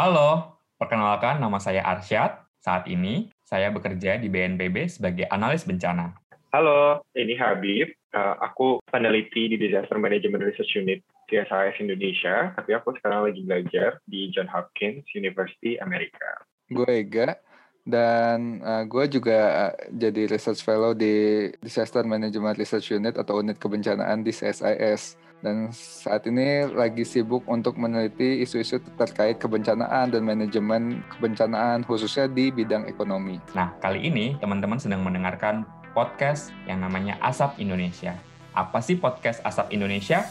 Halo, perkenalkan nama saya Arsyad. Saat ini saya bekerja di BNPB sebagai analis bencana. Halo, ini Habib. Uh, aku peneliti di Disaster Management Research Unit CSIS Indonesia, tapi aku sekarang lagi belajar di John Hopkins University Amerika. Gue Ega, dan uh, gue juga jadi research fellow di Disaster Management Research Unit atau unit kebencanaan di CSIS dan saat ini lagi sibuk untuk meneliti isu-isu terkait kebencanaan dan manajemen kebencanaan khususnya di bidang ekonomi. Nah, kali ini teman-teman sedang mendengarkan podcast yang namanya Asap Indonesia. Apa sih podcast Asap Indonesia?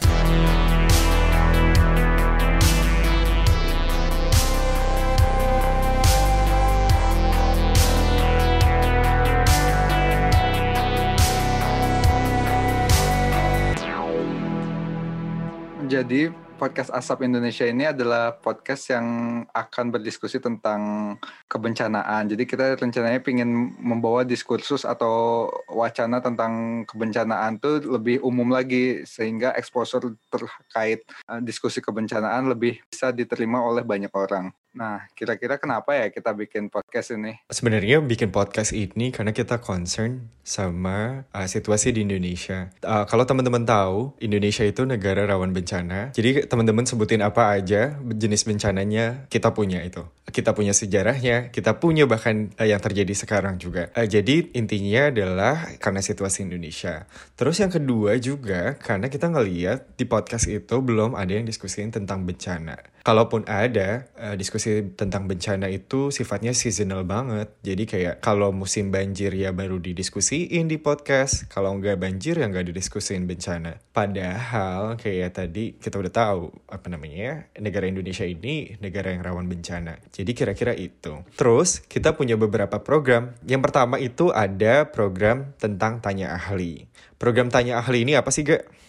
Jadi podcast Asap Indonesia ini adalah podcast yang akan berdiskusi tentang kebencanaan. Jadi kita rencananya ingin membawa diskursus atau wacana tentang kebencanaan itu lebih umum lagi sehingga exposure terkait uh, diskusi kebencanaan lebih bisa diterima oleh banyak orang. Nah, kira-kira kenapa ya kita bikin podcast ini? Sebenarnya bikin podcast ini karena kita concern sama uh, situasi di Indonesia. Uh, kalau teman-teman tahu, Indonesia itu negara rawan bencana. Jadi teman-teman sebutin apa aja jenis bencananya kita punya itu. Kita punya sejarahnya, kita punya bahkan uh, yang terjadi sekarang juga. Uh, jadi intinya adalah karena situasi Indonesia. Terus yang kedua juga karena kita ngeliat di podcast itu belum ada yang diskusiin tentang bencana. Kalaupun ada uh, diskusi tentang bencana itu sifatnya seasonal banget. Jadi kayak kalau musim banjir ya baru didiskusiin di podcast. Kalau nggak banjir ya nggak didiskusiin bencana. Padahal kayak tadi kita udah tahu apa namanya negara Indonesia ini negara yang rawan bencana. Jadi kira-kira itu. Terus kita punya beberapa program. Yang pertama itu ada program tentang tanya ahli. Program tanya ahli ini apa sih gak?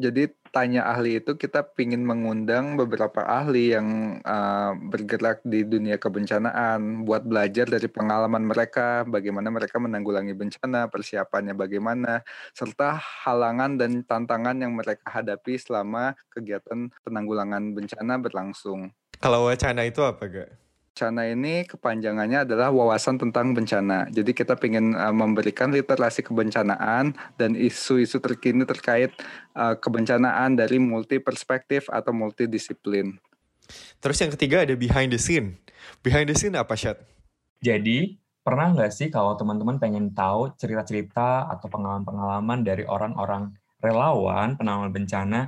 Jadi tanya ahli itu kita ingin mengundang beberapa ahli yang uh, bergerak di dunia kebencanaan buat belajar dari pengalaman mereka, bagaimana mereka menanggulangi bencana, persiapannya bagaimana, serta halangan dan tantangan yang mereka hadapi selama kegiatan penanggulangan bencana berlangsung. Kalau wacana itu apa gak? Bencana ini kepanjangannya adalah wawasan tentang bencana. Jadi kita ingin uh, memberikan literasi kebencanaan dan isu-isu terkini terkait uh, kebencanaan dari multi perspektif atau multidisiplin. Terus yang ketiga ada behind the scene. Behind the scene apa, Syat? Jadi, pernah nggak sih kalau teman-teman pengen tahu cerita-cerita atau pengalaman-pengalaman dari orang-orang relawan penanggulangan bencana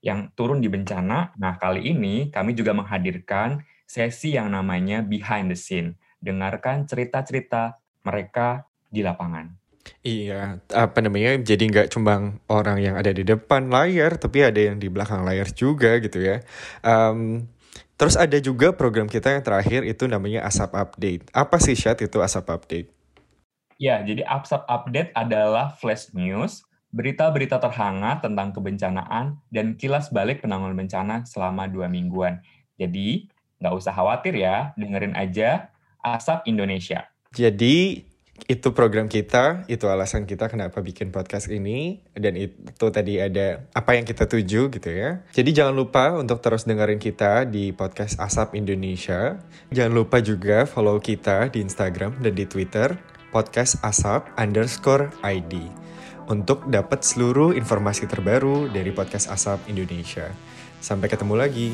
yang turun di bencana? Nah, kali ini kami juga menghadirkan sesi yang namanya behind the scene. Dengarkan cerita-cerita mereka di lapangan. Iya, apa namanya? Jadi nggak cuma orang yang ada di depan layar, tapi ada yang di belakang layar juga gitu ya. Um, terus ada juga program kita yang terakhir itu namanya Asap Update. Apa sih Syat itu Asap Update? Ya, jadi Asap Update adalah flash news, berita-berita terhangat tentang kebencanaan, dan kilas balik penanggulangan bencana selama dua mingguan. Jadi, Nggak usah khawatir ya, dengerin aja Asap Indonesia. Jadi itu program kita, itu alasan kita kenapa bikin podcast ini, dan itu tadi ada apa yang kita tuju gitu ya. Jadi jangan lupa untuk terus dengerin kita di podcast Asap Indonesia. Jangan lupa juga follow kita di Instagram dan di Twitter, podcast asap underscore ID, untuk dapat seluruh informasi terbaru dari podcast Asap Indonesia. Sampai ketemu lagi.